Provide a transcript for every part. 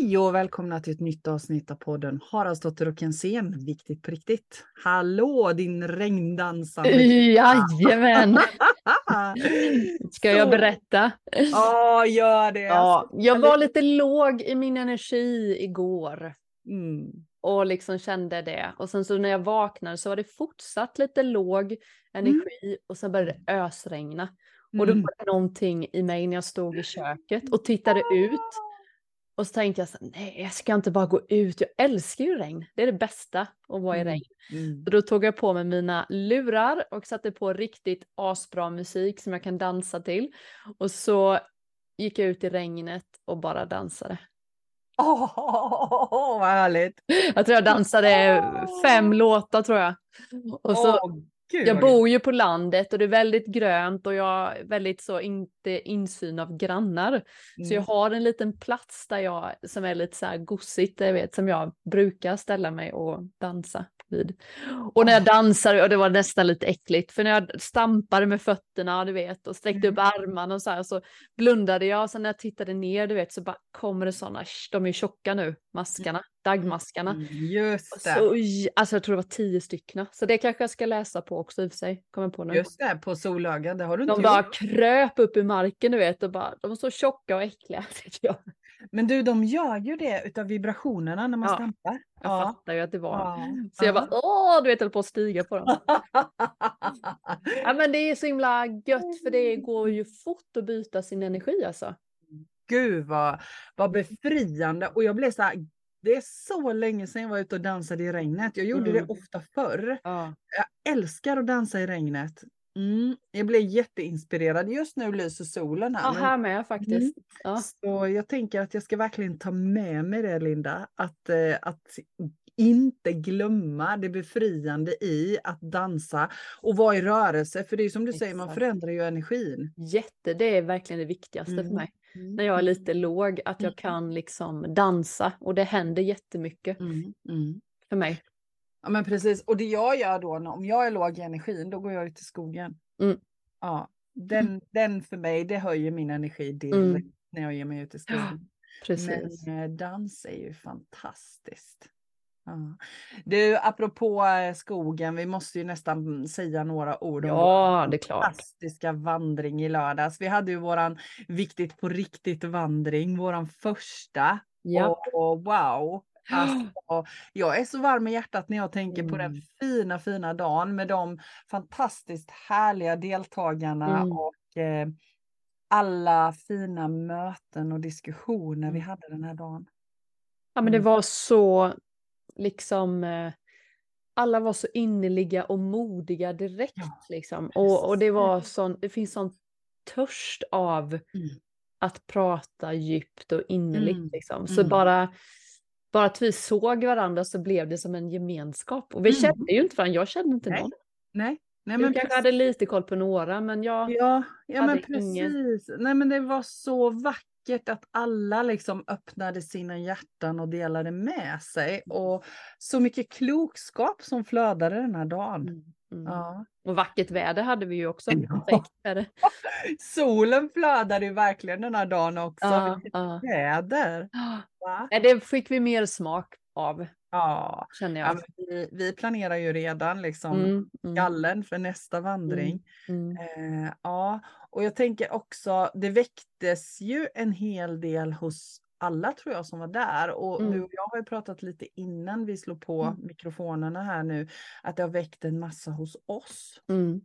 Hej och välkomna till ett nytt avsnitt av podden Haraldsdotter och Kensén, viktigt på riktigt. Hallå din regndansande Jajamän! Ska jag berätta? Ja, gör det. Ja, jag var lite låg i min energi igår. Mm. Och liksom kände det. Och sen så när jag vaknade så var det fortsatt lite låg energi och sen började det ösregna. Och då Mm. var det någonting i mig när jag stod i köket och tittade ut. Och så tänkte jag så nej jag ska inte bara gå ut, jag älskar ju regn. Det är det bästa att vara i Mm. regn. Mm. Så då tog jag på mig mina lurar och satte på riktigt asbra musik som jag kan dansa till. Och så gick jag ut i regnet och bara dansade. Åh, vad härligt. Jag tror jag dansade fem låtar tror jag. Och så, gud, jag bor ju på landet och det är väldigt grönt och jag är väldigt så inte insyn av grannar. gött. Så jag har en liten plats där jag, som är lite så här gossigt, jag vet, som jag brukar ställa mig och dansa vid. Och när jag dansade, och det var nästan lite äckligt, för när jag stampade med fötterna, du vet, och sträckte upp armarna och så här, så blundade jag, och sen när jag tittade ner, du vet, så bara kommer det sådana, de är ju tjocka nu, maskarna, dagmaskarna. Mm, Just det. Så, alltså jag tror det var tio stycken, så det kanske jag ska läsa på också i och för sig, kommer på nu. Just det, på solöga, det har du inte De bara gjort. kröp upp ur marken, du vet, och bara, de var så tjocka och äckliga, tycker jag. Men du, de gör ju det utav vibrationerna när man Ja, stampar. Jag fattar ju att det var. Ja. Så jag Ja. bara, åh, du vet, höll på att stiga på dem. Ja, men det är så himla gött för det går ju fort att byta sin energi alltså. Gud vad, vad befriande och jag blev så här, det är så länge sedan jag var ute och dansade i regnet. Jag gjorde Mm. det ofta förr. Ja. Jag älskar att dansa i regnet. Mm. Jag blev jätteinspirerad. Just nu lyser solen här. Ja, här med faktiskt. Ja. Så jag tänker att jag ska verkligen ta med mig det Linda. Att, eh, att inte glömma det befriande i att dansa och vara i rörelse. För det är som du säger, man Exakt. förändrar ju energin. Jätte, det är verkligen det viktigaste för Mm. mig. När jag är lite låg, att jag kan liksom dansa och det händer jättemycket Mm. Mm. för mig. Ja men precis. Och det jag gör då, om jag är låg i energin, då går jag ut i skogen. Mm. Ja, den, den för mig, det höjer min energi direkt Mm. när jag ger mig ut i skogen. Precis. Men eh, dans är ju fantastiskt. Ja. Du, apropå eh, skogen, vi måste ju nästan säga några ord om Ja, det är klart. fantastiska vandring i lördags. Vi hade ju våran viktigt på riktigt vandring, våran första. Ja. Och, och wow! Alltså, jag är så varm i hjärtat när jag tänker på den Mm. fina, fina dagen med de fantastiskt härliga deltagarna Mm. och eh, alla fina möten och diskussioner vi Mm. hade den här dagen. Ja, men det Mm. var så liksom. Eh, alla var så innerliga och modiga direkt Ja, liksom. Och, och det var sån, det finns sån törst av Mm. att prata djupt och innerligt Mm, liksom. Så mm. bara, bara att vi såg varandra så blev det som en gemenskap. Och vi Mm. kände ju inte varandra, jag kände inte Nej, någon. Nej, nej Du men kanske precis. hade lite koll på några, men jag, Ja, ja men hade ingen- precis. Nej men det var så vackert att alla liksom öppnade sina hjärtan och delade med sig. Mm. Och så mycket klokskap som flödade den här dagen. Mm, mm. Ja. Och vackert väder hade vi ju också. Ja. Solen flödade ju verkligen den här dagen också. Ja, ja. väder! Va? Det fick vi mer smak av, Ja, känner ja jag. vi, vi planerar ju redan liksom Mm, mm, gallen för nästa vandring. mm. Eh, ja, och jag tänker också, det väcktes ju en hel del hos alla tror jag som var där och Mm. du och jag har ju pratat lite innan vi slog på Mm. mikrofonerna här nu att det har väckt en massa hos oss. Mm.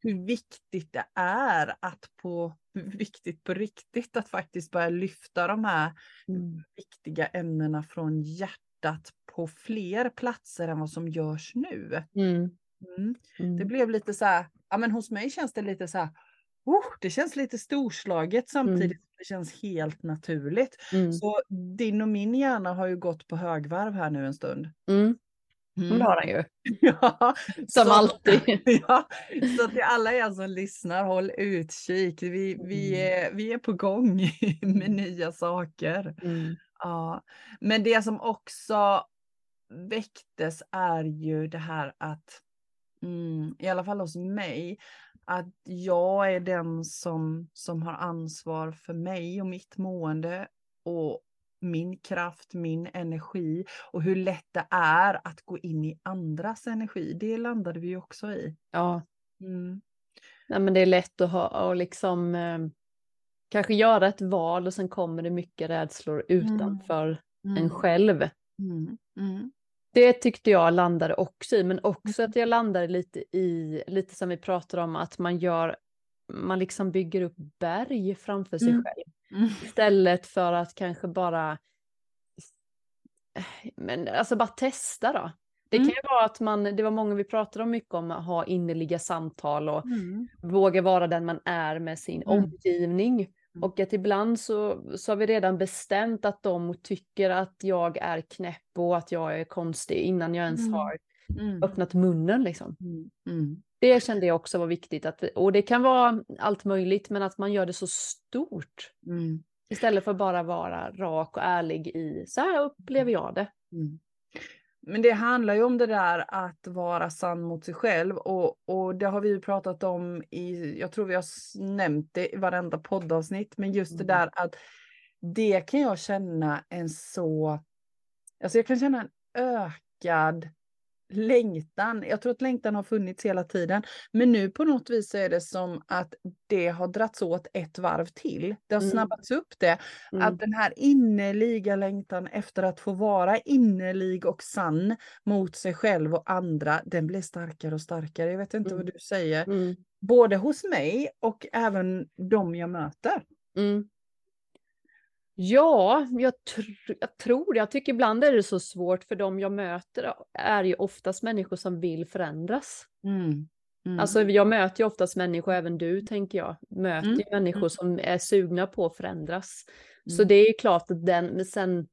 Hur viktigt det är att på viktigt på riktigt att faktiskt börja lyfta de här Mm. viktiga ämnena från hjärtat på fler platser än vad som görs nu. Mm. Mm. Det blev lite så här, ja men hos mig känns det lite så här, oh, det känns lite storslaget samtidigt Mm. Det känns helt naturligt. Mm. Så din och min hjärna har ju gått på högvarv här nu en stund. Mm. Mm. Det har han ju, Ja, som så- alltid. Ja, så till alla er som lyssnar, håll utkik. Vi, vi, Mm. är, vi är på gång med nya saker. Mm. Ja, men det som också väcktes är ju det här att, mm, i alla fall hos mig, att jag är den som, som har ansvar för mig och mitt mående och min kraft, min energi och hur lätt det är att gå in i andras energi. Det landade vi också i. Ja. Mm. ja men det är lätt att ha och liksom eh, kanske göra ett val och sen kommer det mycket rädslor mm. utanför mm. en själv. Mm. Mm. Det tyckte jag landade också i, men också att jag landade lite i, lite som vi pratade om, att man gör, man liksom bygger upp berg framför sig mm. själv. Mm. Istället för att kanske bara, men alltså bara testa då. Det kan ju vara att man, det var många vi pratade om mycket om att ha innerliga samtal och mm. våga vara den man är med sin mm. omgivning. Mm. Och att ibland så, så har vi redan bestämt att de tycker att jag är knäpp och att jag är konstig innan jag ens mm. har mm. öppnat munnen. Liksom. Mm. mm. Det kände jag också var viktigt. Att, och det kan vara allt möjligt, men att man gör det så stort. Mm. Istället för bara vara rak och ärlig i, så här upplever jag det. Mm. Men det handlar ju om det där att vara sann mot sig själv och, och det har vi ju pratat om i, jag tror vi har nämnt det i varenda poddavsnitt, men just det mm. där att det kan jag känna en så, alltså jag kan känna en ökad längtan. Jag tror att längtan har funnits hela tiden. Men nu på något vis så är det som att det har dragits åt ett varv till. Det har mm. snabbats upp det. Mm. Att den här innerliga längtan efter att få vara innerlig och sann mot sig själv och andra, den blir starkare och starkare. Jag vet inte mm. vad du säger. Mm. Både hos mig och även de jag möter. Mm. Ja, jag, tr jag tror det. Jag tycker ibland är det så svårt för de jag möter är ju oftast människor som vill förändras. Mm. Mm. Alltså jag möter ju oftast människor, även du tänker jag, möter mm. människor mm. som är sugna på att förändras. Så mm. det är klart att den, men sen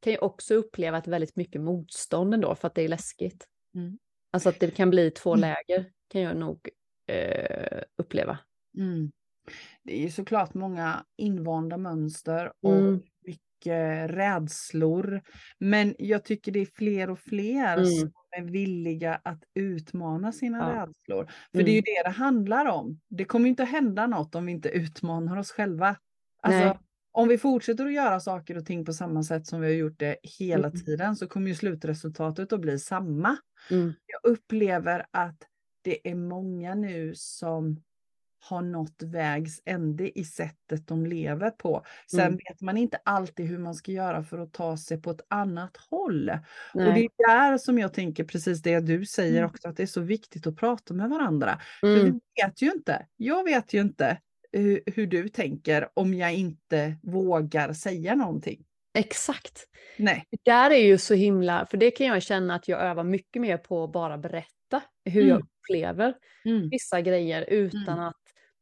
kan jag också uppleva ett väldigt mycket motstånd ändå för att det är läskigt. Mm. Alltså att det kan bli två läger kan jag nog eh, uppleva det är såklart många invanda mönster och mm. mycket rädslor. Men jag tycker det är fler och fler mm. som är villiga att utmana sina ja. rädslor. För mm. det är ju mm. det det handlar om. Det kommer inte att hända något om vi inte utmanar oss själva. Alltså, om vi fortsätter att göra saker och ting på samma sätt som vi har gjort det hela mm. tiden så kommer ju slutresultatet att bli samma. Mm. Jag upplever att det är många nu som har nått vägs ände i sättet de lever på. Sen mm. vet man inte alltid hur man ska göra för att ta sig på ett annat håll. Nej. Och det är där som jag tänker precis det du säger mm. också, att det är så viktigt att prata med varandra. Mm. För vi vet ju inte, jag vet ju inte hur, hur du tänker om jag inte vågar säga någonting. Exakt. Nej. Det där är ju så himla, för det kan jag känna att jag övar mycket mer på att bara berätta hur mm. jag upplever mm. vissa grejer utan mm. att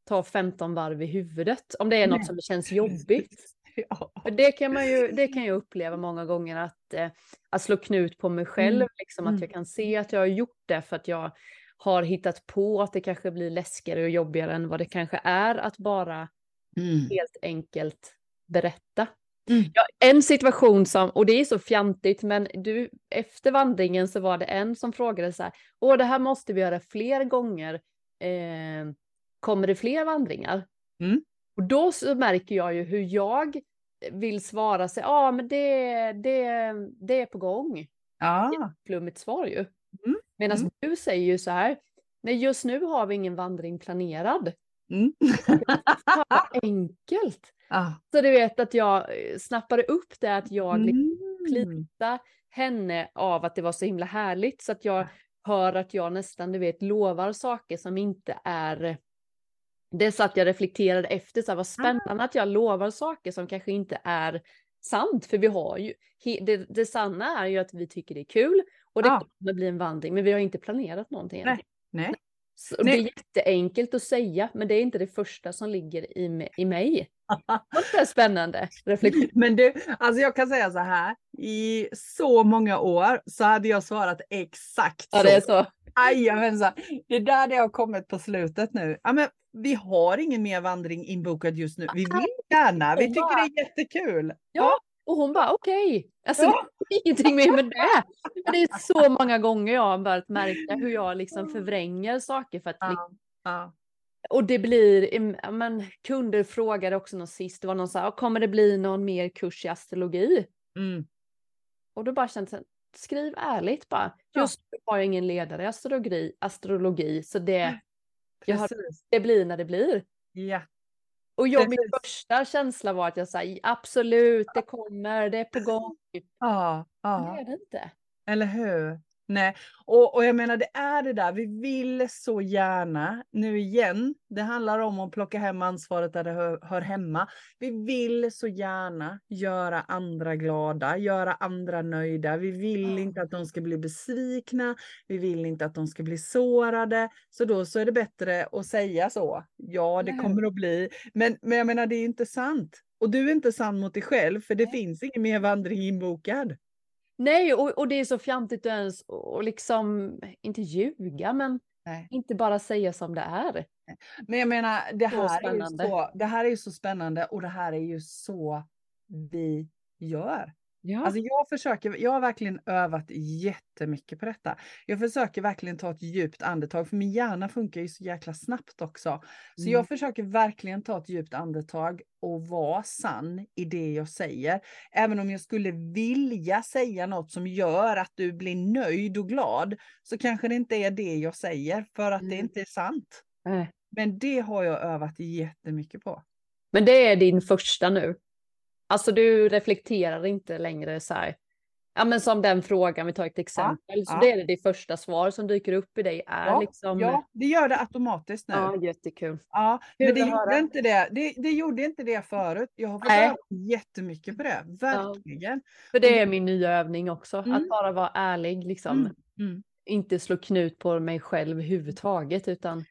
ta 15 varv i huvudet om det är något som känns jobbigt. Ja. Det, kan man ju, det kan jag uppleva många gånger att, eh, att slå knut på mig själv, mm. liksom, att mm. jag kan se att jag har gjort det för att jag har hittat på att det kanske blir läskigare och jobbigare än vad det kanske är att bara mm. helt enkelt berätta. Mm. Ja, en situation som, och det är så fjantigt, men du, efter vandringen så var det en som frågade så här, åh det här måste vi göra fler gånger. Eh, kommer det fler vandringar? Mm. Och då så märker jag ju hur jag vill svara sig, ja ah, men det, det, det är på gång. Ja. Det är ett flummigt svar ju. Mm. Medan mm. du säger ju så här, nej just nu har vi ingen vandring planerad. Mm. enkelt. Ah. Så du vet att jag snappade upp det att jag liksom mm. henne av att det var så himla härligt så att jag hör att jag nästan du vet lovar saker som inte är det så att jag reflekterade efter, så här, vad spännande att jag lovar saker som kanske inte är sant, för vi har ju, det, det sanna är ju att vi tycker det är kul och det ja. kommer bli en vandring, men vi har inte planerat någonting. Nej. Nej. Så. Det är jätteenkelt att säga, men det är inte det första som ligger i, i mig. Det är spännande reflektion. Men du, alltså jag kan säga så här, i så många år så hade jag svarat exakt så. Ja, det är så. Jajamensan, det är där det har kommit på slutet nu. Ja, men vi har ingen mer vandring inbokad just nu. Vi vill gärna, vi tycker det är jättekul. Ja, och hon bara okej. Okay. Alltså ja. ingenting mer med det. Men det är så många gånger jag har börjat märka hur jag liksom förvränger saker för att ja. Ja. Och det blir, men kunder frågade också någon sist, det var någon så här, kommer det bli någon mer kurs i astrologi? Mm. Och då bara kände jag, skriv ärligt bara. Just nu har jag ingen ledare i astrologi, astrologi så det, jag har, det blir när det blir. Ja. Och jag, min första känsla var att jag sa absolut, det kommer, det är på gång. Ja, ja. Det är det inte. Eller hur? Nej, och, och jag menar det är det där, vi vill så gärna, nu igen, det handlar om att plocka hem ansvaret där det hör, hör, hemma. Vi vill så gärna göra andra glada, göra andra nöjda. Vi vill inte att de ska bli besvikna, vi vill inte att de ska bli sårade. Så då så är det bättre att säga så. Ja, det kommer att bli, men, men jag menar det är inte sant. Och du är inte sann mot dig själv, för det finns ingen mer vandring inbokad. Nej, och, och det är så fjantigt att ens och liksom inte ljuga, men Nej. inte bara säga som det är. Men jag menar, det här, är ju så, det här är ju så spännande och det här är ju så vi gör. Ja. Alltså jag, försöker, jag har verkligen övat jättemycket på detta. Jag försöker verkligen ta ett djupt andetag, för min hjärna funkar ju så jäkla snabbt också. Så mm. jag försöker verkligen ta ett djupt andetag och vara sann i det jag säger. Även om jag skulle vilja säga något som gör att du blir nöjd och glad, så kanske det inte är det jag säger, för att mm. det inte är sant. Mm. Men det har jag övat jättemycket på. Men det är din första nu? Alltså du reflekterar inte längre så här. Ja men som den frågan, vi tar ett exempel. Ja, så ja. det är det, första svar som dyker upp i dig är ja, liksom. Ja, det gör det automatiskt nu. Ja, jättekul. Ja, men det gjorde, inte det. det. Det gjorde inte det förut. Jag har fått öva jättemycket på det, verkligen. För det är min nya övning också, mm. att bara vara ärlig liksom. Mm. Mm. Inte slå knut på mig själv överhuvudtaget utan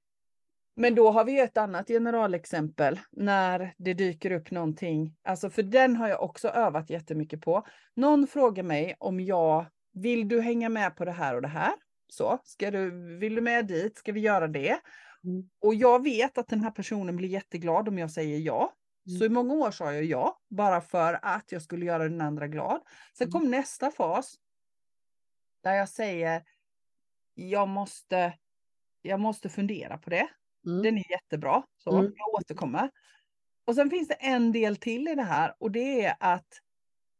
men då har vi ett annat generalexempel när det dyker upp någonting. Alltså för den har jag också övat jättemycket på. Någon frågar mig om jag vill du hänga med på det här och det här? Så, ska du, vill du med dit? Ska vi göra det? Mm. Och jag vet att den här personen blir jätteglad om jag säger ja. Mm. Så i många år sa jag ja, bara för att jag skulle göra den andra glad. Sen mm. kom nästa fas där jag säger jag måste, jag måste fundera på det. Mm. Den är jättebra, så mm. jag återkommer. Och sen finns det en del till i det här och det är att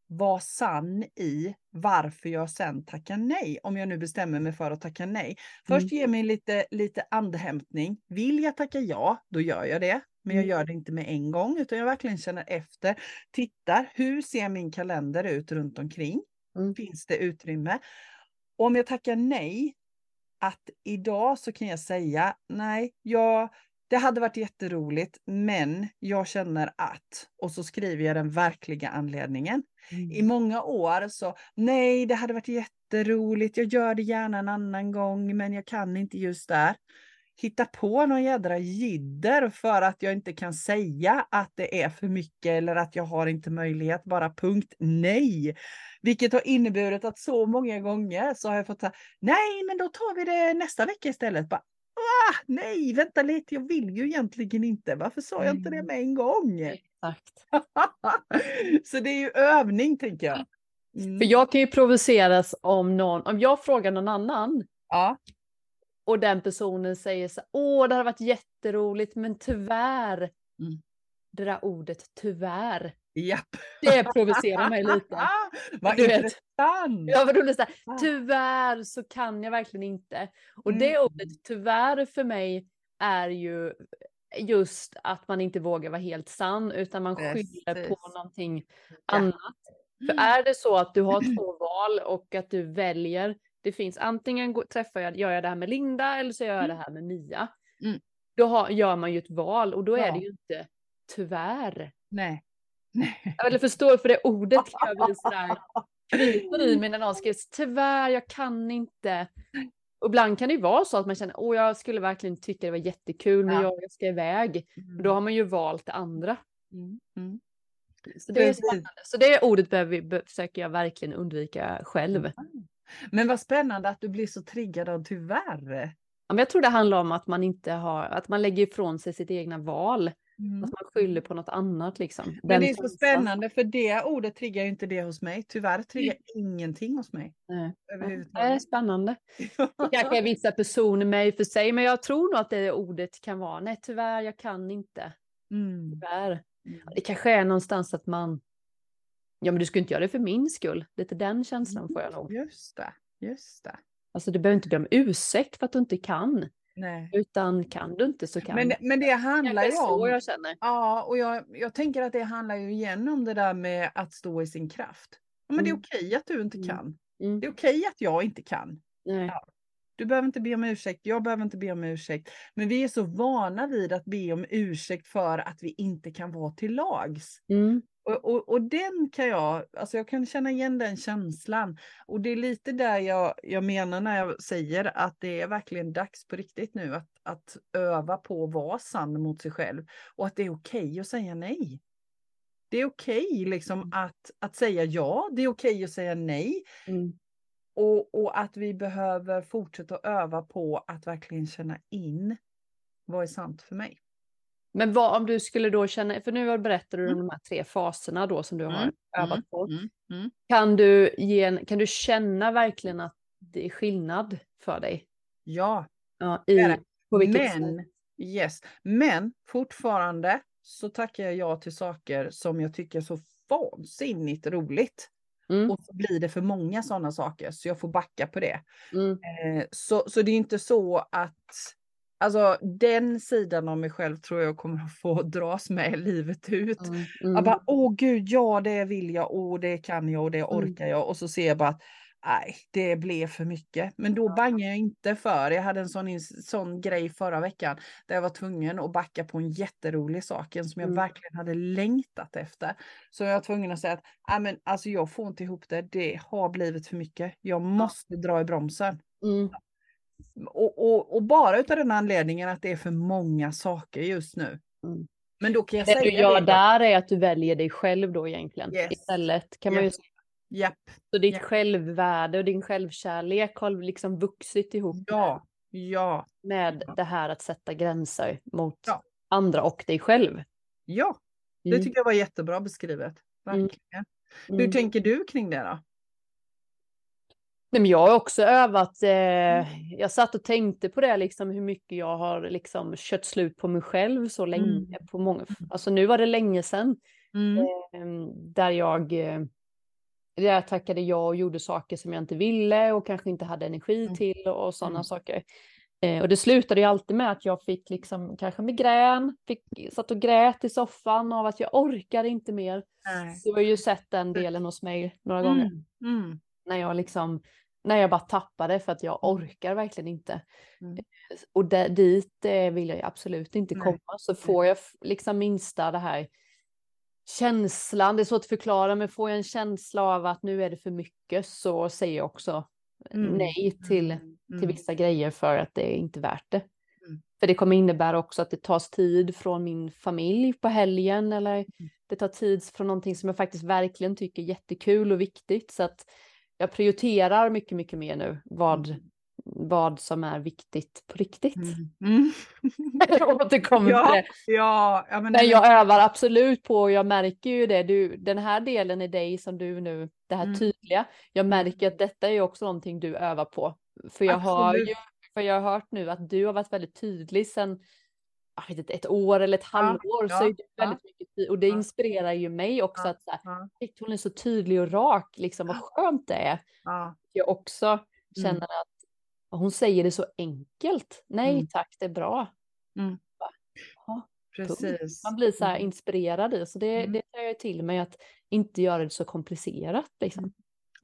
vara sann i varför jag sen tackar nej, om jag nu bestämmer mig för att tacka nej. Först mm. ge mig lite, lite andhämtning. Vill jag tacka ja, då gör jag det. Men jag mm. gör det inte med en gång, utan jag verkligen känner efter. Tittar, hur ser min kalender ut runt omkring? Mm. Finns det utrymme? Och om jag tackar nej, att idag så kan jag säga nej, jag, det hade varit jätteroligt, men jag känner att, och så skriver jag den verkliga anledningen. Mm. I många år så, nej, det hade varit jätteroligt, jag gör det gärna en annan gång, men jag kan inte just där hitta på någon jädra jidder för att jag inte kan säga att det är för mycket eller att jag har inte möjlighet, bara punkt nej. Vilket har inneburit att så många gånger så har jag fått säga nej men då tar vi det nästa vecka istället. Bara, ah, nej, vänta lite, jag vill ju egentligen inte. Varför sa jag inte det med en gång? Exakt. så det är ju övning tänker jag. Mm. För jag kan ju provoceras om någon, om jag frågar någon annan ja och den personen säger så åh det hade varit jätteroligt men tyvärr. Mm. Det där ordet tyvärr. Japp. Det provocerar mig lite. Vad intressant! Ja, vad roligt. Ah. Tyvärr så kan jag verkligen inte. Och mm. det ordet tyvärr för mig är ju just att man inte vågar vara helt sann utan man skyller på någonting ja. annat. För mm. är det så att du har två val och att du väljer det finns antingen träffar jag, gör jag det här med Linda eller så gör jag mm. det här med Mia. Mm. Då har, gör man ju ett val och då ja. är det ju inte tyvärr. Nej. Nej. Eller förstår, för det ordet kan jag bli sådär kryper i mig när någon skriver tyvärr, jag kan inte. Och ibland kan det ju vara så att man känner, åh jag skulle verkligen tycka det var jättekul, men jag ska iväg. Mm. Då har man ju valt det andra. Mm. Mm. Så, det är spännande. så det ordet behöver, försöker jag verkligen undvika själv. Men vad spännande att du blir så triggad av tyvärr. Ja, men jag tror det handlar om att man inte har, att man lägger ifrån sig sitt egna val. Mm. Att man skyller på något annat liksom. Men det är så spännande för det ordet triggar ju inte det hos mig. Tyvärr triggar mm. ingenting hos mig. Nej. Det är spännande. Kanske är vissa personer med i för sig, men jag tror nog att det ordet kan vara nej tyvärr, jag kan inte. Mm. Tyvärr. Mm. Det kanske är någonstans att man Ja, men du skulle inte göra det för min skull. Lite den känslan får jag nog. Just det, just det. Alltså du behöver inte be om ursäkt för att du inte kan. Nej. Utan kan du inte så kan men, men det handlar ju om... jag känner. Ja, och jag, jag tänker att det handlar ju igen om det där med att stå i sin kraft. Ja, men mm. det är mm. okej att du inte mm. kan. Mm. Det är okej att jag inte kan. Ja. Du behöver inte be om ursäkt, jag behöver inte be om ursäkt. Men vi är så vana vid att be om ursäkt för att vi inte kan vara till lags. Mm. Och, och, och, den kan jag, alltså jag kan känna igen den känslan. Och det är lite där jag, jag menar när jag säger att det är verkligen dags på riktigt nu att, att öva på att vara sann mot sig själv. Och att det är okej okay att säga nej. Det är okej okay, liksom mm. att, att säga ja, det är okej okay att säga nej. Mm. Och, och att vi behöver fortsätta öva på att verkligen känna in vad är sant för mig. Men vad om du skulle då känna, för nu berättar du mm. om de här tre faserna då som du har mm. övat mm, på. Mm. Mm. Kan, du ge kan du känna verkligen att det är skillnad för dig? Ja. ja i, på vilket Men, sätt? yes. Men fortfarande så tackar jag ja till saker som jag tycker är så vansinnigt roligt. Mm. Och så blir det för många sådana saker så jag får backa på det. Mm. Eh, så, så det är inte så att Alltså den sidan av mig själv tror jag kommer att få dras med livet ut. Mm, mm. Jag bara, åh gud, ja det vill jag, åh det kan jag och det mm. orkar jag. Och så ser jag bara att nej, det blev för mycket. Men då bangar jag inte för. Jag hade en sån, sån grej förra veckan där jag var tvungen att backa på en jätterolig sak, som jag mm. verkligen hade längtat efter. Så jag var tvungen att säga att nej, men, alltså, jag får inte ihop det, det har blivit för mycket. Jag måste dra i bromsen. Mm. Och, och, och, bara utav den anledningen att det är för många saker just nu. Mm. Men då kan jag det säga du gör det. där är att du väljer dig själv då egentligen. Yes. Istället kan yes. man ju säga. Yep. Så ditt yep. självvärde och din självkärlek har liksom vuxit ihop. Ja, ja. Med det här att sätta gränser mot ja. andra och dig själv. Ja, det mm. tycker jag var jättebra beskrivet. Mm. Verkligen. Mm. Hur tänker du kring det då? Nej, men jag har också övat. Eh, mm. jag satt och tänkte på det, liksom, hur mycket jag har liksom, kört slut på mig själv så länge. Mm. På många, mm. alltså, nu var det länge sedan. Mm. Eh, där jag eh, där jag tackade ja och gjorde saker som jag inte ville och kanske inte hade energi mm. till och, och sådana mm. saker. Eh, och det slutade ju alltid med att jag fick liksom kanske migrän, fick, satt och grät i soffan av att jag orkade inte mer. Nej. Du har ju sett den delen hos mig några gånger. När jag liksom när jag bara tappade för att jag mm. orkar verkligen inte. Mm. Och där, dit eh, vill jag absolut inte komma. Nej. Så får jag liksom minsta det här känslan, det är svårt att förklara, men får jag en känsla av att nu är det för mycket så säger jag också mm. nej till, mm. till mm. vissa grejer för att det är inte värt det. För det kommer innebära också att det tas tid från min familj på helgen eller det tar tid från någonting som jag faktiskt verkligen tycker är jättekul och viktigt. Så att jag prioriterar mycket, mycket mer nu vad, mm. vad som är viktigt på riktigt. Mm. Mm. jag återkommer ja, till det. Ja, ja, men, men jag övar absolut på, och jag märker ju det, du, den här delen i dig som du nu, det här mm. tydliga, jag märker att detta är också någonting du övar på. För jag, har ju, för jag har hört nu att du har varit väldigt tydlig sedan jag vet inte, ett år eller ett halvår ja, så är det ja, väldigt mycket och det inspirerar ju mig också att så här, hon är så tydlig och rak, liksom vad skönt det är. Jag också mm. känner att hon säger det så enkelt. Nej mm. tack, det är bra. Mm. Precis. Man blir så här mm. inspirerad i, så det, mm. det tar jag till mig att inte göra det så komplicerat. Liksom.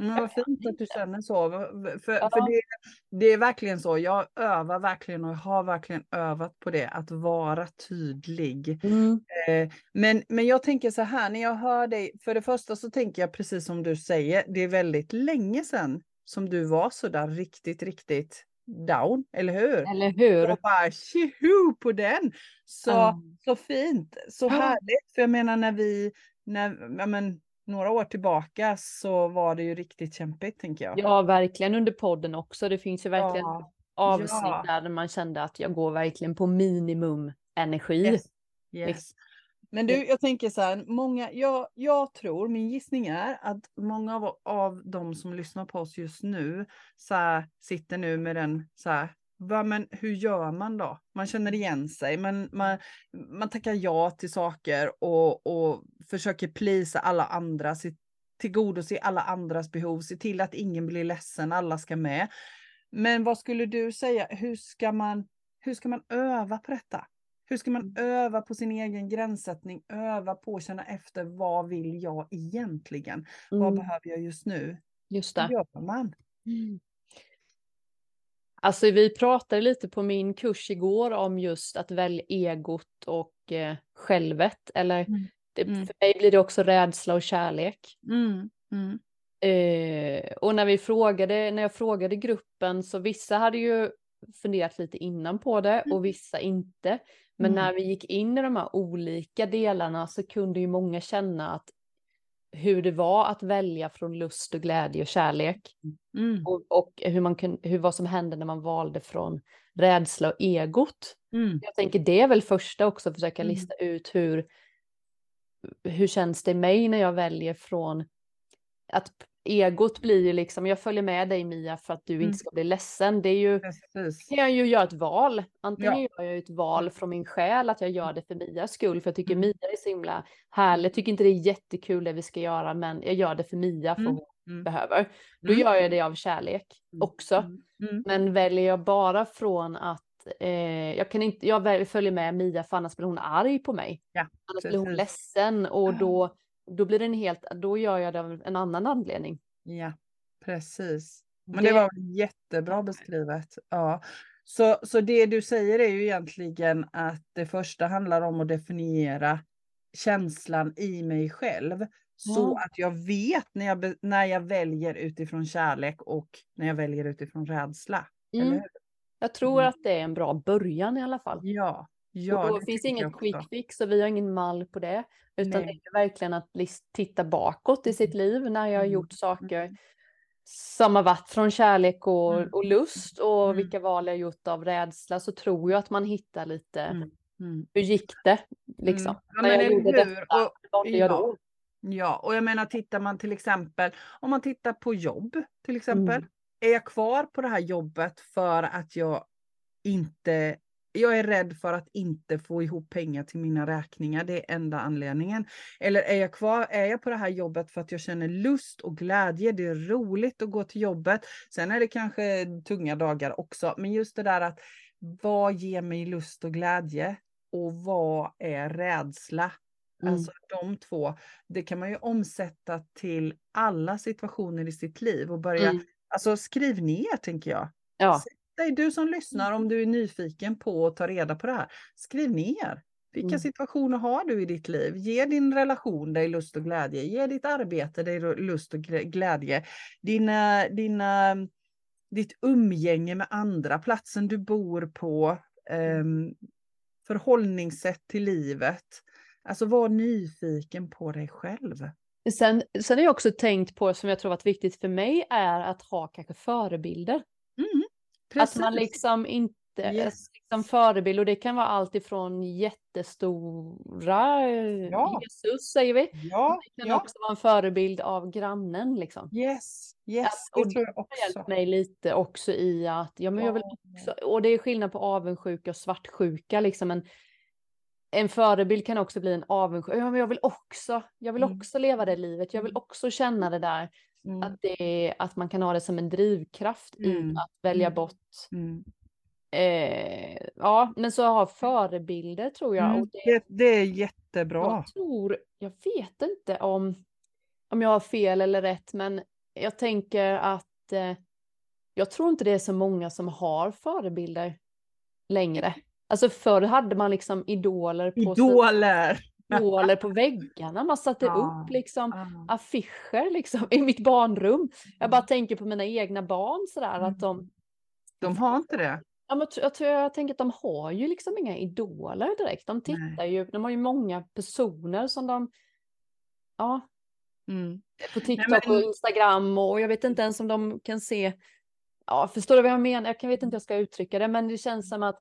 Mm, vad fint att du känner så. För, ja. för det, det, är verkligen så. Jag övar verkligen och har verkligen övat på det, att vara tydlig. Mm. Eh, men, men jag tänker så här, när jag hör dig, för det första så tänker jag precis som du säger, det är väldigt länge sedan som du var så där riktigt, riktigt down, eller hur? Eller hur? Och bara tjoho på den! Så, mm. så fint, så härligt. För jag menar när vi, när, men, några år tillbaka så var det ju riktigt kämpigt tänker jag. Ja, verkligen under podden också. Det finns ju verkligen ja. avsnitt ja. där man kände att jag går verkligen på minimum energi. Yes. Yes. Men du, jag tänker så här, många, jag, jag tror, min gissning är att många av, av de som lyssnar på oss just nu så här, sitter nu med den så här, va, men hur gör man då? Man känner igen sig, men man, man tackar ja till saker och, och försöker plisa alla andra, se, tillgodose alla andras behov, se till att ingen blir ledsen, alla ska med. Men vad skulle du säga, hur ska man, hur ska man öva på detta? Hur ska man mm. öva på sin egen gränssättning, öva på att känna efter vad vill jag egentligen? Mm. Vad behöver jag just nu? Just det. Hur gör man? Mm. Alltså vi pratade lite på min kurs igår om just att välja egot och eh, självet. Eller mm. Det, mm. för mig blir det också rädsla och kärlek. Mm. Mm. Eh, och när vi frågade, när jag frågade gruppen så vissa hade ju funderat lite innan på det och vissa inte. Men mm. när vi gick in i de här olika delarna så kunde ju många känna att hur det var att välja från lust och glädje och kärlek. Mm. Och, och, hur, man kun, hur vad som hände när man valde från rädsla och egot. Mm. Jag tänker det är väl första också, att försöka mm. lista ut hur, hur känns det mig när jag väljer från att egot blir ju liksom, jag följer med dig Mia för att du mm. inte ska bli ledsen. Det är ju, Precis. kan jag ju göra ett val. Antingen ja. gör jag ett val från min själ att jag gör det för Mias skull, för jag tycker mm. Mia är så himla härlig. Jag tycker inte det är jättekul det vi ska göra, men jag gör det för Mia, för mm. hon mm. behöver. Då mm. gör jag det av kärlek mm. också. Men väljer jag bara från att eh, jag, kan inte, jag följer med Mia för annars blir hon arg på mig. Ja, annars blir hon ledsen och då då blir den helt, då gör jag det av en annan anledning. Ja, precis. Men det, det var jättebra beskrivet. Ja. Så, så det du säger är ju egentligen att det första handlar om att definiera känslan i mig själv. Så att jag vet när jag, när jag väljer utifrån kärlek och när jag väljer utifrån rädsla. Mm. Jag tror mm. att det är en bra början i alla fall. Ja, Ja, och då finns inget quick fix och vi har ingen mall på det. Utan Nej. det är verkligen att titta bakåt i sitt liv när jag har mm, gjort saker mm. som har varit från kärlek och, mm. och lust och mm. vilka val jag har gjort av rädsla så tror jag att man hittar lite mm. mm. hur gick det liksom. Ja, när jag gjorde detta, och, vad ja. jag då? Ja, och jag menar tittar man till exempel om man tittar på jobb till exempel. Är jag kvar på det här jobbet för att jag inte jag är rädd för att inte få ihop pengar till mina räkningar. Det är enda anledningen. Eller är jag kvar, är jag på det här jobbet för att jag känner lust och glädje. Det är roligt att gå till jobbet. Sen är det kanske tunga dagar också. Men just det där att vad ger mig lust och glädje? Och vad är rädsla? Mm. Alltså de två, det kan man ju omsätta till alla situationer i sitt liv och börja, mm. alltså skriv ner tänker jag. Ja dig, du som lyssnar, om du är nyfiken på att ta reda på det här, skriv ner. Vilka mm. situationer har du i ditt liv? Ge din relation dig lust och glädje. Ge ditt arbete dig lust och glädje. Dina, dina, ditt umgänge med andra, platsen du bor på, um, förhållningssätt till livet. Alltså var nyfiken på dig själv. Sen, sen har jag också tänkt på, som jag tror varit viktigt för mig, är att ha kanske förebilder. Precis. Att man liksom inte, yes. liksom förebild och det kan vara allt ifrån jättestora, ja. Jesus säger vi. Ja. Det kan ja. också vara en förebild av grannen liksom. Yes, yes. Att, och det har hjälpt mig lite också i att, ja men jag vill också, och det är skillnad på avundsjuka och svartsjuka liksom. En, en förebild kan också bli en avundsjuka. Ja, men jag vill också, jag vill mm. också leva det livet. Jag vill mm. också känna det där. Mm. Att, det, att man kan ha det som en drivkraft mm. i att välja mm. bort. Mm. Eh, ja, men så ha förebilder tror jag. Mm. Det, det, det, är jättebra. Jag tror, jag vet inte om, om jag har fel eller rätt, men jag tänker att eh, jag tror inte det är så många som har förebilder längre. Alltså förr hade man liksom idoler. På idoler! Idoler på väggarna. Man satte ja, upp liksom ja. affischer liksom i mitt barnrum. Jag bara tänker på mina egna barn sådär mm. att de. De har inte det. Ja, men jag, tror, jag tänker att de har ju liksom inga idoler direkt. De tittar Nej. ju, de har ju många personer som de. Ja. Mm. På TikTok Nej, men... och Instagram och jag vet inte ens om de kan se. Ja, förstår du vad jag menar? Jag vet inte hur jag ska uttrycka det, men det känns som att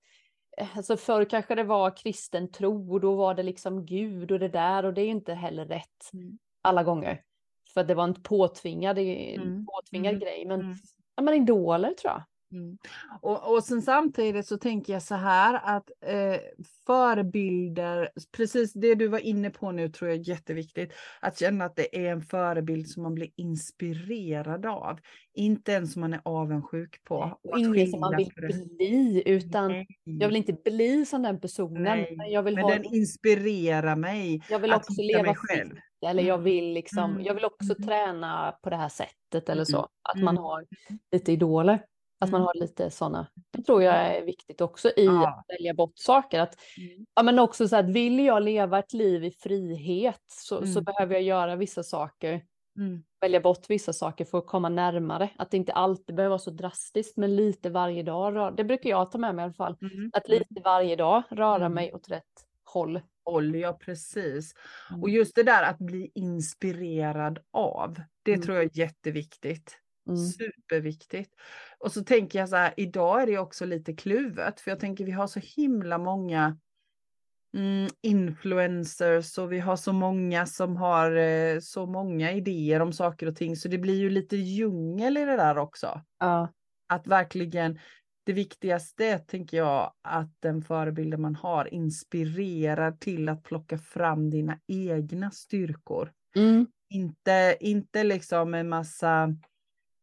alltså förr kanske det var kristen tro och då var det liksom Gud och det där och det är ju inte heller rätt mm. alla gånger. För det var en påtvingad, mm. påtvingad mm. grej. Men, mm. ja, men idoler tror jag. Mm. Och, och sen samtidigt så tänker jag så här att eh, förebilder, precis det du var inne på nu tror jag är jätteviktigt. Att känna att det är en förebild som man blir inspirerad av. Inte en som man är avundsjuk på. Och ingen som man vill bli, utan Nej. jag vill inte bli som den personen. Nej. Jag vill men ha... den inspirerar mig. Jag vill också leva själv. Eller jag mm. vill liksom, jag vill också mm. träna på det här sättet eller så. Att man mm. har lite idoler. Att man mm. har lite sådana, det tror jag är viktigt också i ja. att välja bort saker. Att, mm. ja, men också så att vill jag leva ett liv i frihet så, mm. så behöver jag göra vissa saker. Mm. Välja bort vissa saker för att komma närmare. Att det inte alltid behöver vara så drastiskt men lite varje dag. Det brukar jag ta med mig i alla fall. Mm. Att lite varje dag röra mm. mig åt rätt håll. Håll, ja precis. Och just det där att bli inspirerad av. Det tror jag är jätteviktigt. Mm. Superviktigt. Och så tänker jag så här, idag är det också lite kluvet, för jag tänker vi har så himla många mm, influencers och vi har så många som har eh, så många idéer om saker och ting, så det blir ju lite djungel i det där också. Ja. Att verkligen, det viktigaste tänker jag, att den förebilden man har inspirerar till att plocka fram dina egna styrkor. Mm. Inte, inte liksom en massa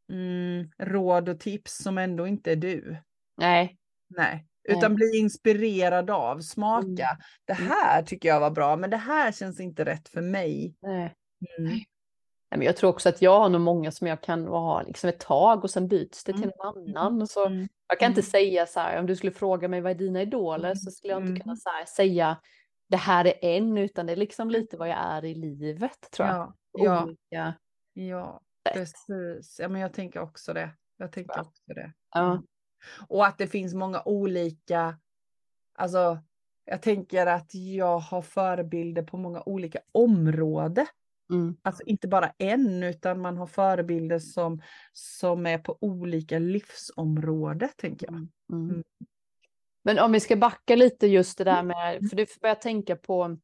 mm, råd och tips som ändå inte är du. Nej. Nej, utan bli inspirerad av, smaka. Mm. Det här tycker jag var bra, men det här känns inte rätt för mig. Nej. Mm. Men jag tror också att jag har nog många som jag kan vara liksom ett tag och sen byts det till mm. en annan. Så mm. Jag kan inte mm. säga så här, om du skulle fråga mig vad är dina idoler så skulle jag inte kunna här, säga det här är en, utan det är liksom lite vad jag är i livet tror jag. Ja, Olika. ja. Precis, ja men jag tänker också det. Jag tänker ja. också det. Ja. Mm. Och att det finns många olika, alltså jag tänker att jag har förebilder på många olika områden. Mm. Alltså inte bara en, utan man har förebilder som, som är på olika livsområden, tänker jag. Mm. Mm. mm. Men om vi ska backa lite just det där med, för du börjar tänka på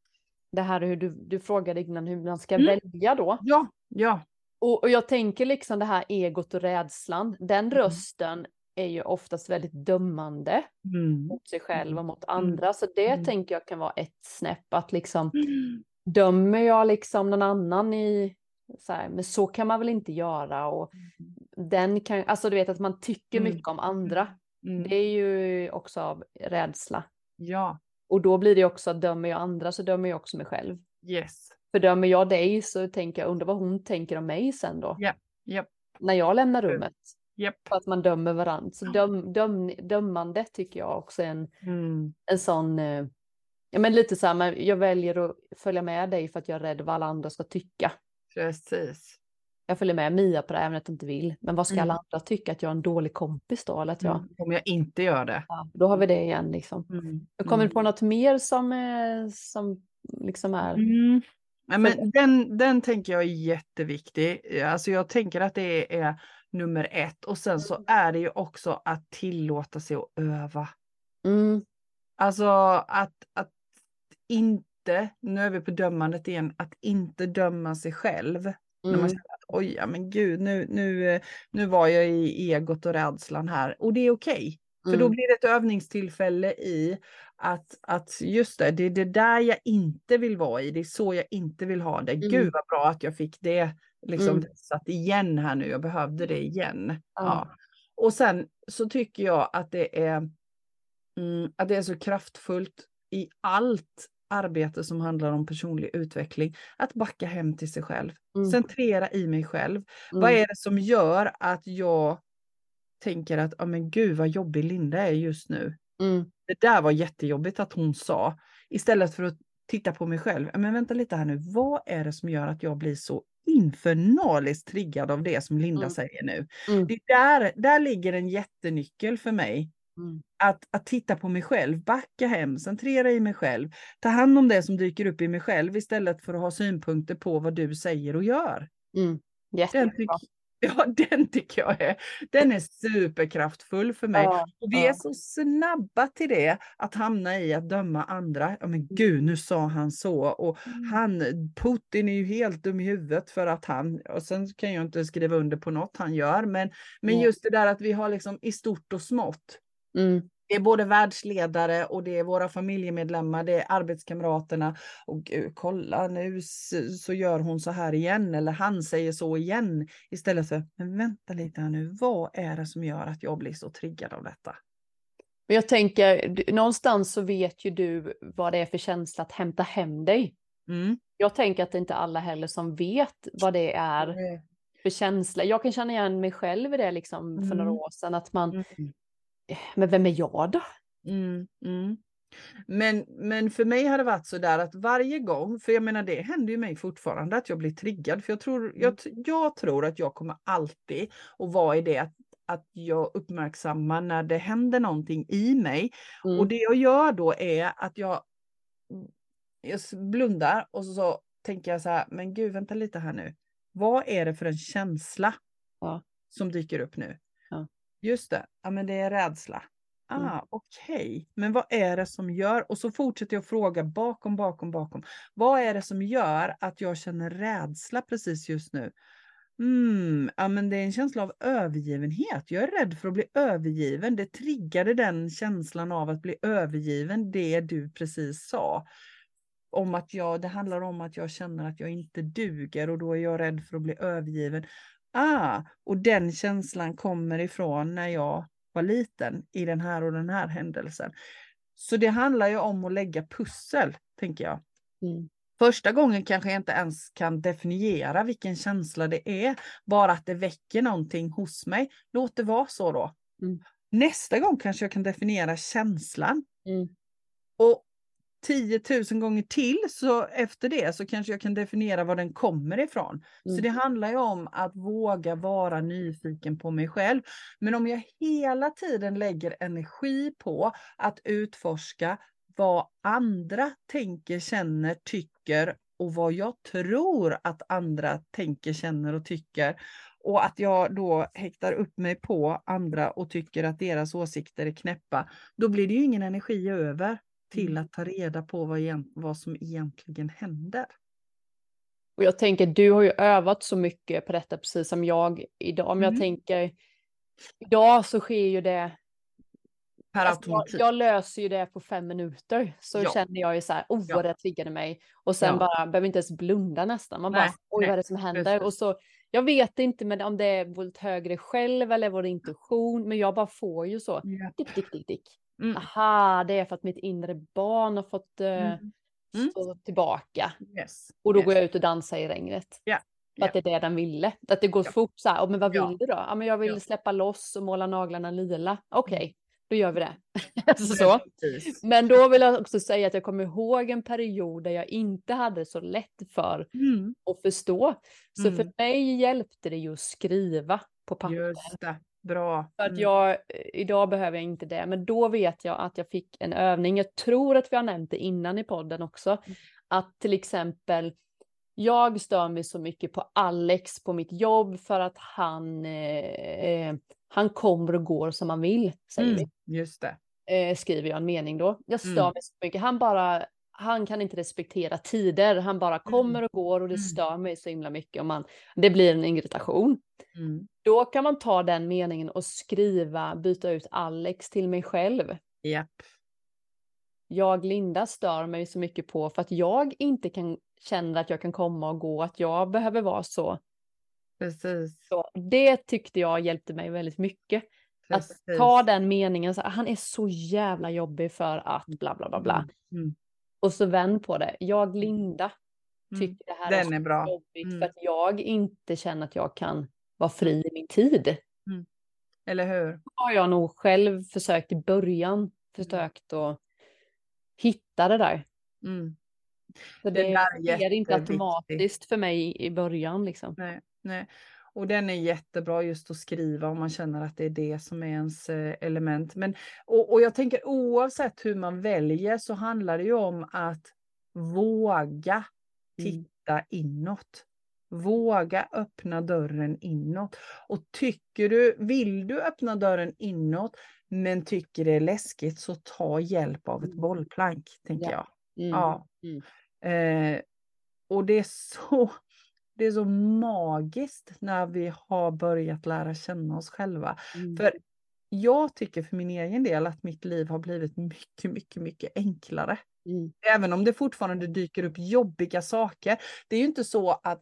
det här hur du, du frågade innan hur man ska mm. välja då. Ja, ja. Och, och, jag tänker liksom det här egot och rädslan, den mm. rösten är ju oftast väldigt dömande mm. mot sig själv och mot mm. andra. Så det mm. tänker jag kan vara ett snäpp att liksom mm. dömer jag liksom någon annan i så här, men så kan man väl inte göra och mm. den kan, alltså du vet att man tycker mycket om andra. Det är ju också av rädsla. Ja. Och då blir det också, dömer jag andra så dömer jag också mig själv. Yes. Fördömer jag dig så tänker jag, undrar vad hon tänker om mig sen då? Ja, yep. När jag lämnar rummet. Yep. För att man dömer varandra. Så döm, döm, dömande tycker jag också är en, mm. en sån, eh, ja men lite så här, men jag väljer att följa med dig för att jag är rädd vad alla andra ska tycka. Precis. Jag följer med Mia på det även att jag inte vill. Men vad ska mm. alla andra tycka? Att jag är en dålig kompis då? Eller att jag... Mm. Om jag inte gör det. Ja, då har vi det igen liksom. Mm. Jag kommer på något mer som, eh, som liksom är... Mm. Ja, men den, den tänker jag är jätteviktig. Alltså jag tänker att det är nummer ett. Och sen så är det ju också att tillåta sig att öva. Mm. Alltså att, att inte, nu är vi på dömandet igen, att inte döma sig själv. Mm. När man mm. känner att oj, ja, men gud, nu, nu, nu var jag i egot och rädslan här. Och det är okej. För mm. då blir det ett övningstillfälle i att, att just det, det är det där jag inte vill vara i, det är så jag inte vill ha det. Mm. Gud vad bra att jag fick det liksom mm. satt igen här nu, jag behövde det igen. Mm. Ja. Och sen så tycker jag att det är, mm, att det är så kraftfullt i allt arbete som handlar om personlig utveckling, att backa hem till sig själv, mm. centrera i mig själv. Vad mm. är det som gör att jag tänker att, ja men gud vad jobbig Linda är just nu. Mm. Det där var jättejobbigt att hon sa. Istället för att titta på mig själv. Men vänta lite här nu, vad är det som gör att jag blir så infernaliskt triggad av det som Linda mm. säger nu? Mm. Det där, där ligger en jättenyckel för mig. Mm. Att, att titta på mig själv, backa hem, centrera i mig själv. Ta hand om det som dyker upp i mig själv istället för att ha synpunkter på vad du säger och gör. Mm. Den, Ja, den tycker jag är, den är superkraftfull för mig. Ja, och vi ja. är så snabba till det, att hamna i att döma andra. Ja men gud, nu sa han så. Och mm. han, Putin är ju helt dum i huvudet för att han, och sen kan jag inte skriva under på något han gör, men, men just det där att vi har liksom i stort och smått. Mm. Det är både världsledare och det är våra familjemedlemmar, det är arbetskamraterna. Och gud, kolla nu så gör hon så här igen eller han säger så igen. Istället för, men vänta lite här nu, vad är det som gör att jag blir så triggad av detta? Men jag tänker, någonstans så vet ju du vad det är för känsla att hämta hem dig. Mm. Jag tänker att det inte är alla heller som vet vad det är mm. för känsla. Jag kan känna igen mig själv i det liksom för mm. några år sedan, att man mm men vem är jag då? Mm, mm. Men, men för mig har det varit så där att varje gång, för jag menar det händer ju mig fortfarande att jag blir triggad, för jag tror, mm. jag, jag tror att jag kommer alltid att vara i det att, att jag uppmärksammar när det händer någonting i mig. Mm. Och det jag gör då är att jag, jag blundar och så, så tänker jag så här, men gud vänta lite här nu. Vad är det för en känsla ja. som dyker upp nu? Just det, ja men det är rädsla. Ah, mm. okej, okay. men vad är det som gör? Och så fortsätter jag fråga bakom, bakom, bakom. Vad är det som gör att jag känner rädsla precis just nu? Mm, ja, men det är en känsla av övergivenhet. Jag är rädd för att bli övergiven. Det triggade den känslan av att bli övergiven, det du precis sa. Om att jag, det handlar om att jag känner att jag inte duger och då är jag rädd för att bli övergiven. Ah, och den känslan kommer ifrån när jag var liten i den här och den här händelsen. Så det handlar ju om att lägga pussel, tänker jag. Mm. Första gången kanske jag inte ens kan definiera vilken känsla det är, bara att det väcker någonting hos mig. Låt det vara så då. Mm. Nästa gång kanske jag kan definiera känslan. Mm. Och 10 000 gånger till så efter det så kanske jag kan definiera var den kommer ifrån. Mm. Så det handlar ju om att våga vara nyfiken på mig själv. Men om jag hela tiden lägger energi på att utforska vad andra tänker, känner, tycker och vad jag tror att andra tänker, känner och tycker och att jag då häktar upp mig på andra och tycker att deras åsikter är knäppa, då blir det ju ingen energi över till mm. att ta reda på vad, vad som egentligen händer. Och jag tänker, du har ju övat så mycket på detta, precis som jag idag. Men mm. jag tänker, idag så sker ju det Per alltså, jag, jag, löser ju det på fem minuter. Så ja. känner jag ju så här, oh vad det triggade mig. Och sen ja. bara, behöver inte ens blunda nästan. Man nej, bara, oj vad är det som händer? Precis. Och så, jag vet inte men om det är vårt högre själv eller vår intuition. Men jag bara får ju så, dick, dick, dick, dick. Mm. Aha, det är för att mitt inre barn har fått uh, mm. stå tillbaka. Yes. Och då yes. går jag ut och dansar i regnet. Yeah. För yeah. att det är det den ville. Att det går yeah. fort så här, oh, men vad vill du då? Ja, men jag vill släppa loss och måla naglarna lila. Okej, okay, mm. då gör vi det. så. Men då vill jag också säga att jag kommer ihåg en period där jag inte hade så lätt för mm. att förstå. Så för mm. mig hjälpte det ju att skriva på papper. Bra. För att mm. jag, idag behöver jag inte det, men då vet jag att jag fick en övning. Jag tror att vi har nämnt det innan i podden också. Mm. Att till exempel, jag stör mig så mycket på Alex på mitt jobb för att han, eh, han kommer och går som han vill, säger mm, vi. Just det. Eh, skriver jag en mening då. Jag stör mm. mig så mycket. Han bara, han kan inte respektera tider. Han bara mm. kommer och går och det mm. stör mig så himla mycket. Och man, det blir en irritation. Mm. Då kan man ta den meningen och skriva, byta ut Alex till mig själv. Yep. Jag, Linda, stör mig så mycket på för att jag inte kan känna att jag kan komma och gå, att jag behöver vara så. Precis. Så det tyckte jag hjälpte mig väldigt mycket. Att ta den meningen, så, han är så jävla jobbig för att bla bla bla bla. Mm. Och så vänd på det. Jag, mm. Linda, mm. tycker det här den är, är bra. jobbigt mm. för att jag inte känner att jag kan vara fri i min tid. Mm. Eller hur? Det har jag nog själv försökt i början, försökt att hitta det där. Mm. Det, det är inte automatiskt för mig i början liksom. Nej, nej. Och den är jättebra just att skriva om man känner att det är det som är ens eh, element. Men, och, och jag tänker oavsett hur man väljer så handlar det ju om att våga mm. titta mm. inåt. Våga öppna dörren inåt. Och tycker du, vill du öppna dörren inåt men tycker det är läskigt så ta hjälp av ett mm. bollplank, tänker ja. jag. Mm. Ja. Mm. Eh, och det är så det är så magiskt när vi har börjat lära känna oss själva. Mm. För jag tycker för min egen del att mitt liv har blivit mycket, mycket, mycket enklare. Mm. Även om det fortfarande dyker upp jobbiga saker. Det är ju inte så att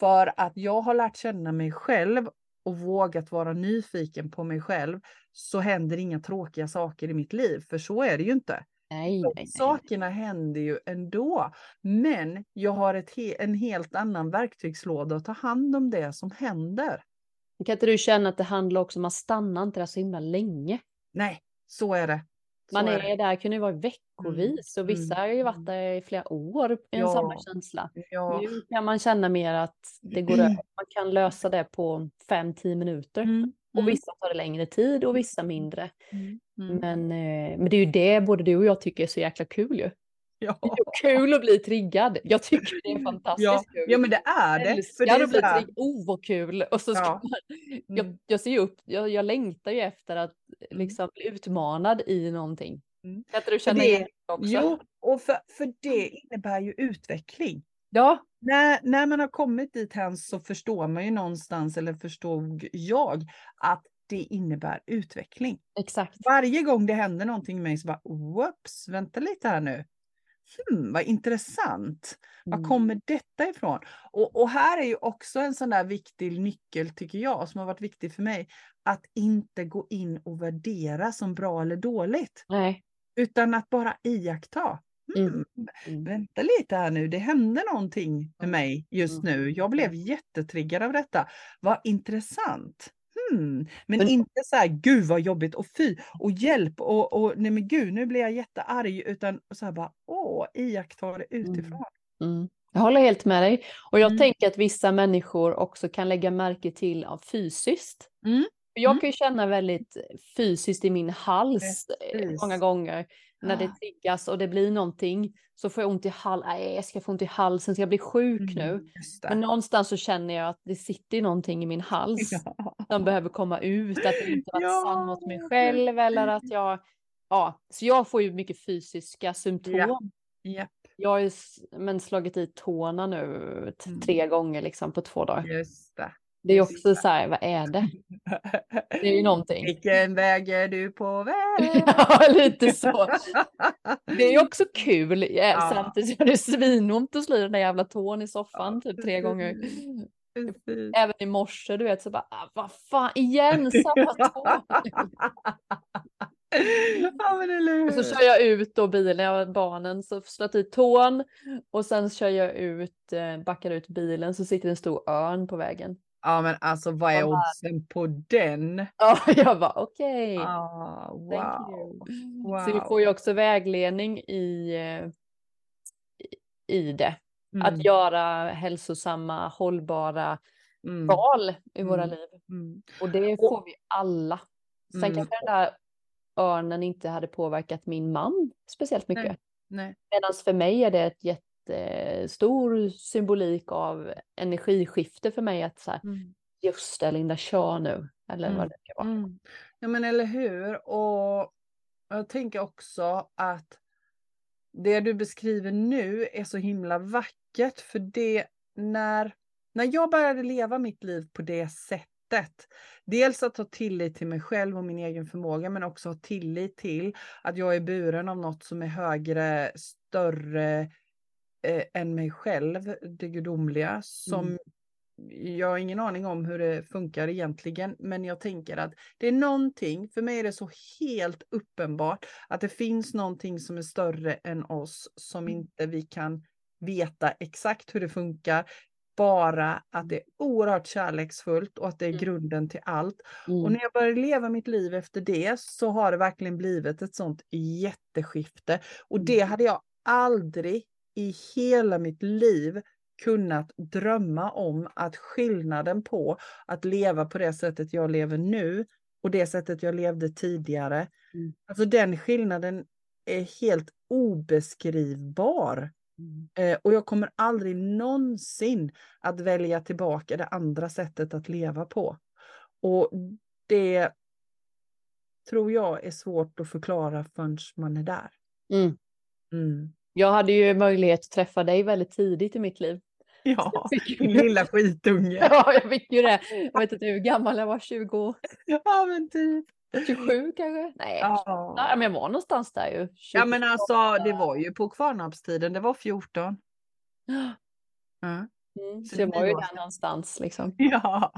för att jag har lärt känna mig själv och vågat vara nyfiken på mig själv så händer inga tråkiga saker i mitt liv, för så är det ju inte. Nej, nej, nej. Sakerna händer ju ändå. Men jag har ett he en helt annan verktygslåda att ta hand om det som händer. Kan inte du känna att det handlar också om att stanna inte där så himla länge? Nej, så är det. Så man är, är där, kunde ju vara veckovis och vissa har ju varit mm. där i flera år, en ja. samma känsla. Ja. Nu kan man känna mer att det går man kan lösa det på fem tio minuter. Mm. Och mm. vissa tar det längre tid och vissa mindre. Mm. Mm. Men, eh, men det är ju det både du och jag tycker är så jäkla kul ju. Ja. Det är kul att bli triggad. Jag tycker det är fantastiskt ja. kul. Ja men det är det. Jag för det är att bli triggad. Oh vad kul. Och så ska ja. man, jag, jag ser ju upp, jag, jag längtar ju efter att liksom bli utmanad i någonting. Mm. Kan du känna det, också? Jo, och för, för det innebär ju utveckling. Ja. När, när man har kommit dit här så förstår man ju någonstans, eller förstod jag, att det innebär utveckling. Exakt. Varje gång det händer någonting med mig så bara, whoops, vänta lite här nu. Hmm, vad intressant. Mm. Var kommer detta ifrån? Och, och, här är ju också en sån där viktig nyckel, tycker jag, som har varit viktig för mig. Att inte gå in och värdera som bra eller dåligt. Nej. Utan att bara iaktta. Mm. Mm. mm. Vänta lite här nu, det hände någonting med mig just mm. nu. Jag blev jättetriggad av detta. Vad intressant. Hmm. Men, men, inte så här, gud vad jobbigt och fy och hjälp och, och nej men gud nu blir jag jättearg utan så här bara åh, iaktta det mm. utifrån. Mm. Jag håller helt med dig och jag mm. tänker att vissa människor också kan lägga märke till av fysiskt. Mm. Jag mm. kan ju känna väldigt fysiskt i min hals eh, Precis. många gånger när det triggas och det blir någonting så får jag ont i halsen. Nej, jag ska få ont i halsen, ska jag bli sjuk mm, nu? Men någonstans så känner jag att det sitter någonting i min hals ja. som behöver komma ut, att jag inte varit ja. sann mot mig själv eller att jag, ja, så jag får ju mycket fysiska symptom. Ja. Yep. Jag har ju men slagit i tårna nu mm. tre gånger liksom på två dagar. Just det. Det är också så här, vad är det? Det är ju någonting. Vilken väg är du på väg? ja, lite så. Det är också kul. Ja. Samtidigt är det svinont att slå den där jävla tån i soffan ja. typ tre gånger. Även i morse, du vet, så bara, ah, vad fan, igen samma tå. ja, Och så kör jag ut då bilen, jag barnen, så slått i tån och sen kör jag ut, eh, backar ut bilen så sitter en stor örn på vägen. Ja men alltså vad är oddsen på den? Ja jag bara okej. Okay. Ah, wow. wow. Så vi får ju också vägledning i, eh, i det. Mm. Att göra hälsosamma, hållbara mm. val i mm. våra liv. Mm. Och det får vi alla. Sen mm. kanske den där örnen inte hade påverkat min man speciellt mycket. Medan för mig är det ett jätte jättestor symbolik av energiskifte för mig att så här, mm. just det Linda, kör nu. Eller mm. vad det kan vara. Mm. Ja men eller hur. Och jag tänker också att det du beskriver nu är så himla vackert för det när, när jag började leva mitt liv på det sättet Dels att ha tillit till mig själv och min egen förmåga men också ha tillit till att jag är buren av något som är högre, större, eh, än mig själv, det gudomliga, som mm. jag har ingen aning om hur det funkar egentligen, men jag tänker att det är någonting, för mig är det så helt uppenbart att det finns någonting som är större än oss, som mm. inte vi kan veta exakt hur det funkar, bara att det är oerhört kärleksfullt och att det är mm. grunden till allt. Mm. Och när jag började leva mitt liv efter det så har det verkligen blivit ett sånt jätteskifte. Och det mm. hade jag aldrig i hela mitt liv kunnat drömma om att skillnaden på att leva på det sättet jag lever nu och det sättet jag levde tidigare. Mm. Alltså den skillnaden är helt obeskrivbar Mm. Eh, och jag kommer aldrig någonsin att välja tillbaka det andra sättet att leva på. Och det tror jag är svårt att förklara förrän man är där. Mm. Mm. Jag hade ju möjlighet att träffa dig väldigt tidigt i mitt liv. Ja, din lilla skitunge. ja, jag fick ju det. Jag vet inte hur gammal jag var, 20? Ja, men typ. 27 kanske? Nej, ja. Nej, men jag var någonstans där ju. 20. Ja, men alltså det var ju på kvarnapstiden, det var 14. Ja. Mm, så, så jag var ju där någonstans liksom. Ja.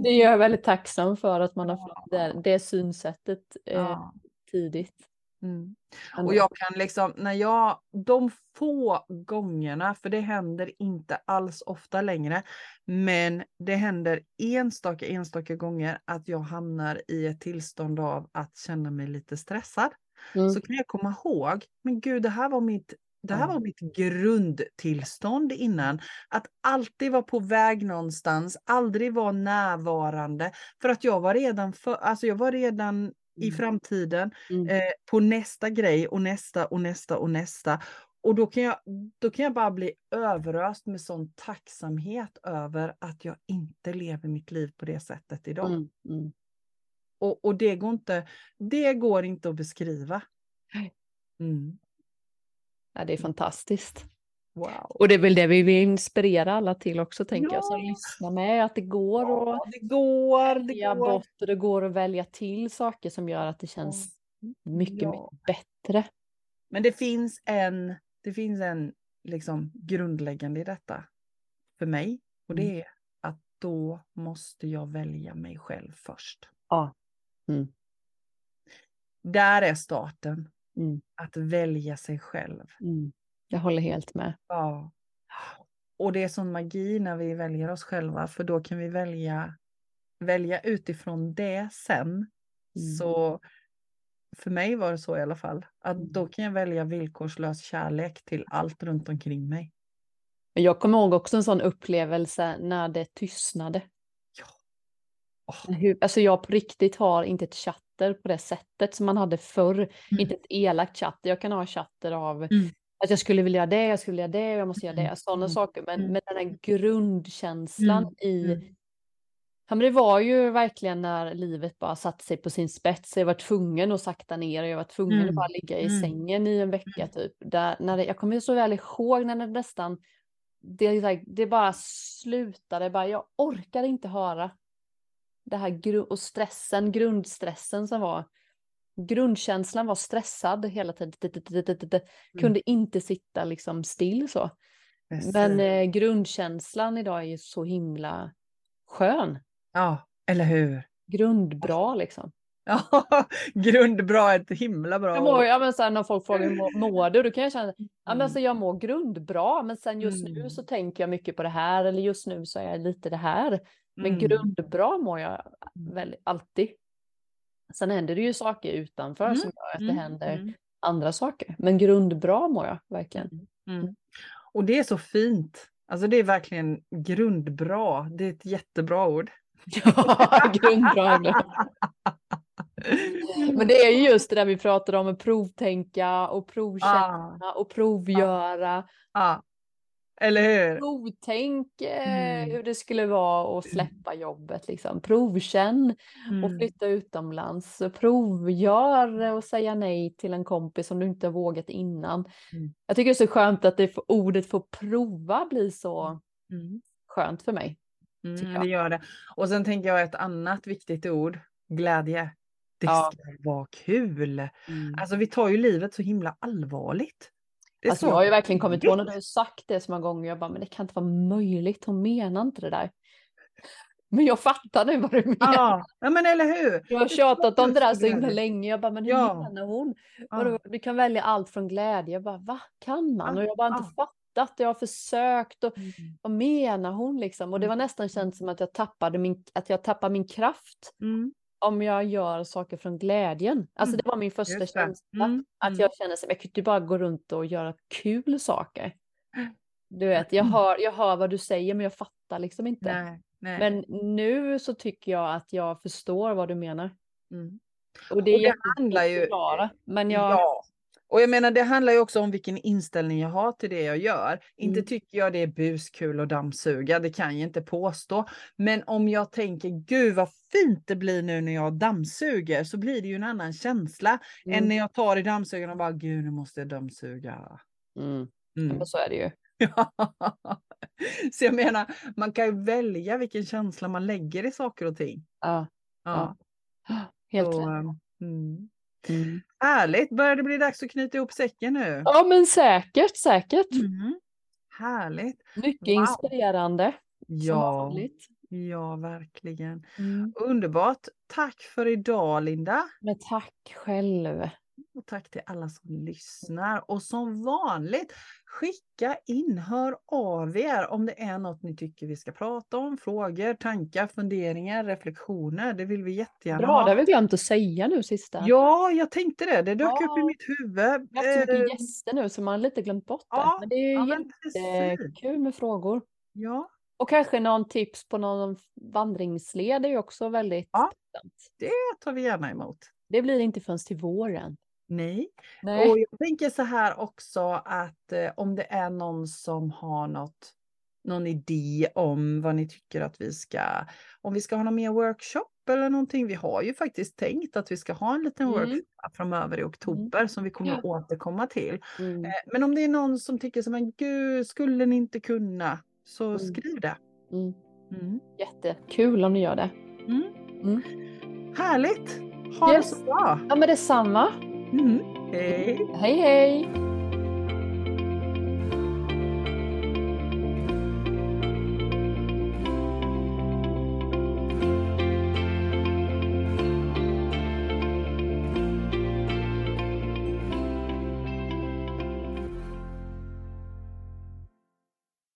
Det är jag väldigt tacksam för att man har fått det, det synsättet eh, ja. tidigt. Mm. Och jag kan liksom, när jag, de få gångerna, för det händer inte alls ofta längre, men det händer enstaka, enstaka gånger att jag hamnar i ett tillstånd av att känna mig lite stressad. Mm. Så kan jag komma ihåg, men gud, det här var mitt det här var mitt grundtillstånd innan. Att alltid vara på väg någonstans, aldrig vara närvarande. För att jag var redan, för, alltså jag var redan i mm. framtiden mm. eh, på nästa grej och nästa och nästa och nästa. Och då kan, jag, då kan jag bara bli överöst med sån tacksamhet över att jag inte lever mitt liv på det sättet idag. Mm. Mm. Och, och det, går inte, det går inte att beskriva. Mm. Ja, det är fantastiskt. Wow. Och det är väl det vi vill inspirera alla till också, tänker ja. jag, som lyssnar med, att det går ja, att det går, det går. bort och det går att välja till saker som gör att det känns mycket, ja. mycket bättre. Men det finns en, det finns en liksom grundläggande i detta för mig och det mm. är att då måste jag välja mig själv först. Ja. Mm. Där är starten. Mm. Att välja sig själv. Mm. Jag håller helt med. Ja. Och det är sån magi när vi väljer oss själva, för då kan vi välja, välja utifrån det sen. Mm. Så för mig var det så i alla fall, att mm. då kan jag välja villkorslös kärlek till allt runt omkring mig. Jag kommer ihåg också en sån upplevelse när det tystnade. Ja. Oh. Alltså jag på riktigt har inte ett chatter på det sättet som man hade förr. Mm. Inte ett elakt chatter. Jag kan ha chatter av mm att jag skulle vilja det, jag skulle vilja det, jag måste göra det, mm, sådana mm. saker. Men mm. med den här grundkänslan mm. i Ja, men det var ju verkligen när livet bara satte sig på sin spets. Jag var tvungen att sakta ner och jag var tvungen mm. att bara ligga i sängen i en vecka typ. Där, när det, jag kommer så väl ihåg när det nästan, det, det bara slutade, bara, jag orkar inte höra det här och stressen, grundstressen som var grundkänslan var stressad hela tiden. Mm. Kunde inte sitta liksom still så. Men eh, grundkänslan idag är ju så himla skön. Ja, eller hur? Grundbra liksom. Ja, grundbra är ett himla bra jag mår, ja, men sen när folk frågar hur mår du, då kan jag känna ja, men alltså, jag mår grundbra, men sen just mm. nu så tänker jag mycket på det här, eller just nu så är jag lite det här. Men mm. grundbra mår jag mm. väl alltid. Sen händer det ju saker utanför mm. som gör att det mm. händer mm. andra saker. Men grundbra mår jag verkligen. Mm. mm. Och det är så fint. Alltså det är verkligen grundbra. Det är ett jättebra ord. Ja, grundbra. Men det är ju just det där vi pratar om att provtänka och provkänna ah. och provgöra. Ah. Eller hur? Provtänk eh, mm. hur det skulle vara att släppa jobbet. Liksom. Provkänn mm. och flytta utomlands. Provgör och säga nej till en kompis som du inte har vågat innan. Mm. Jag tycker det är så skönt att det för, ordet får prova blir så mm. skönt för mig. Mm, det gör det. Och sen tänker jag ett annat viktigt ord, glädje. Det ja. ska vara kul. Mm. Alltså vi tar ju livet så himla allvarligt. Alltså, jag har ju verkligen kommit ihåg när du har sagt det så många gånger. Jag bara, men det kan inte vara möjligt. Hon menar inte det där. Men jag fattar nu vad du menar. Ja, ja men eller hur. Jag har tjatat om det där så himla länge. Jag bara, men hur ja. menar hon? Ja. Du kan välja allt från glädje. Jag bara, va? Kan man? Och jag bara inte ja. fattat. Jag har försökt. Och, mm. Vad menar hon liksom? Och det var nästan känt som att jag tappade min, att jag tappade min kraft. Mm om jag gör saker från glädjen. Alltså mm. det var min första känsla. Mm. Att mm. jag känner att jag kunde bara gå runt och göra kul saker. Du vet, jag hör, jag hör vad du säger men jag fattar liksom inte. Nej, nej. Men nu så tycker jag att jag förstår vad du menar. Mm. Och det, och det handlar ju... Förklara, men jag... Ja. Och jag menar det handlar ju också om vilken inställning jag har till det jag gör. Mm. Inte tycker jag det är buskul att dammsuga, det kan jag inte påstå. Men om jag tänker gud vad fint det blir nu när jag dammsuger så blir det ju en annan känsla mm. än när jag tar i dammsugaren och bara gud nu måste jag dammsuga. Mm. Mm. Ja, så är det ju. så jag menar, man kan ju välja vilken känsla man lägger i saker och ting. Ja. ja. ja. Helt rätt. Mm. Härligt, börjar det bli dags att knyta ihop säcken nu? Ja men säkert, säkert. Mm. Härligt. Mycket wow. inspirerande. Ja, ja verkligen. Mm. Underbart. Tack för idag Linda. Men tack själv. Och tack till alla som lyssnar. Och som vanligt, skicka in, hör av er om det är något ni tycker vi ska prata om. Frågor, tankar, funderingar, reflektioner. Det vill vi jättegärna Bra, ha. det har vi glömt att säga nu sista. Ja, jag tänkte det. Det dök ja. upp i mitt huvud. Vi har så mycket eh, gäster nu så man har lite glömt bort det. Ja, men det är ju ja, jättekul med frågor. Ja. Och kanske någon tips på någon vandringsled är ju också väldigt ja, Det tar vi gärna emot. Det blir inte förrän till våren. Nej. Nej. Och jag tänker så här också att eh, om det är någon som har något, någon idé om vad ni tycker att vi ska, om vi ska ha någon mer workshop eller någonting. Vi har ju faktiskt tänkt att vi ska ha en liten mm. workshop framöver i oktober mm. som vi kommer att återkomma till. Mm. Eh, men om det är någon som tycker som en gud, skulle ni inte kunna? Så mm. skriv det. Mm. Mm. Jättekul om ni gör det. Härligt! Ha yes. det så bra! Ja men detsamma! Mm. Hej! Hej hej!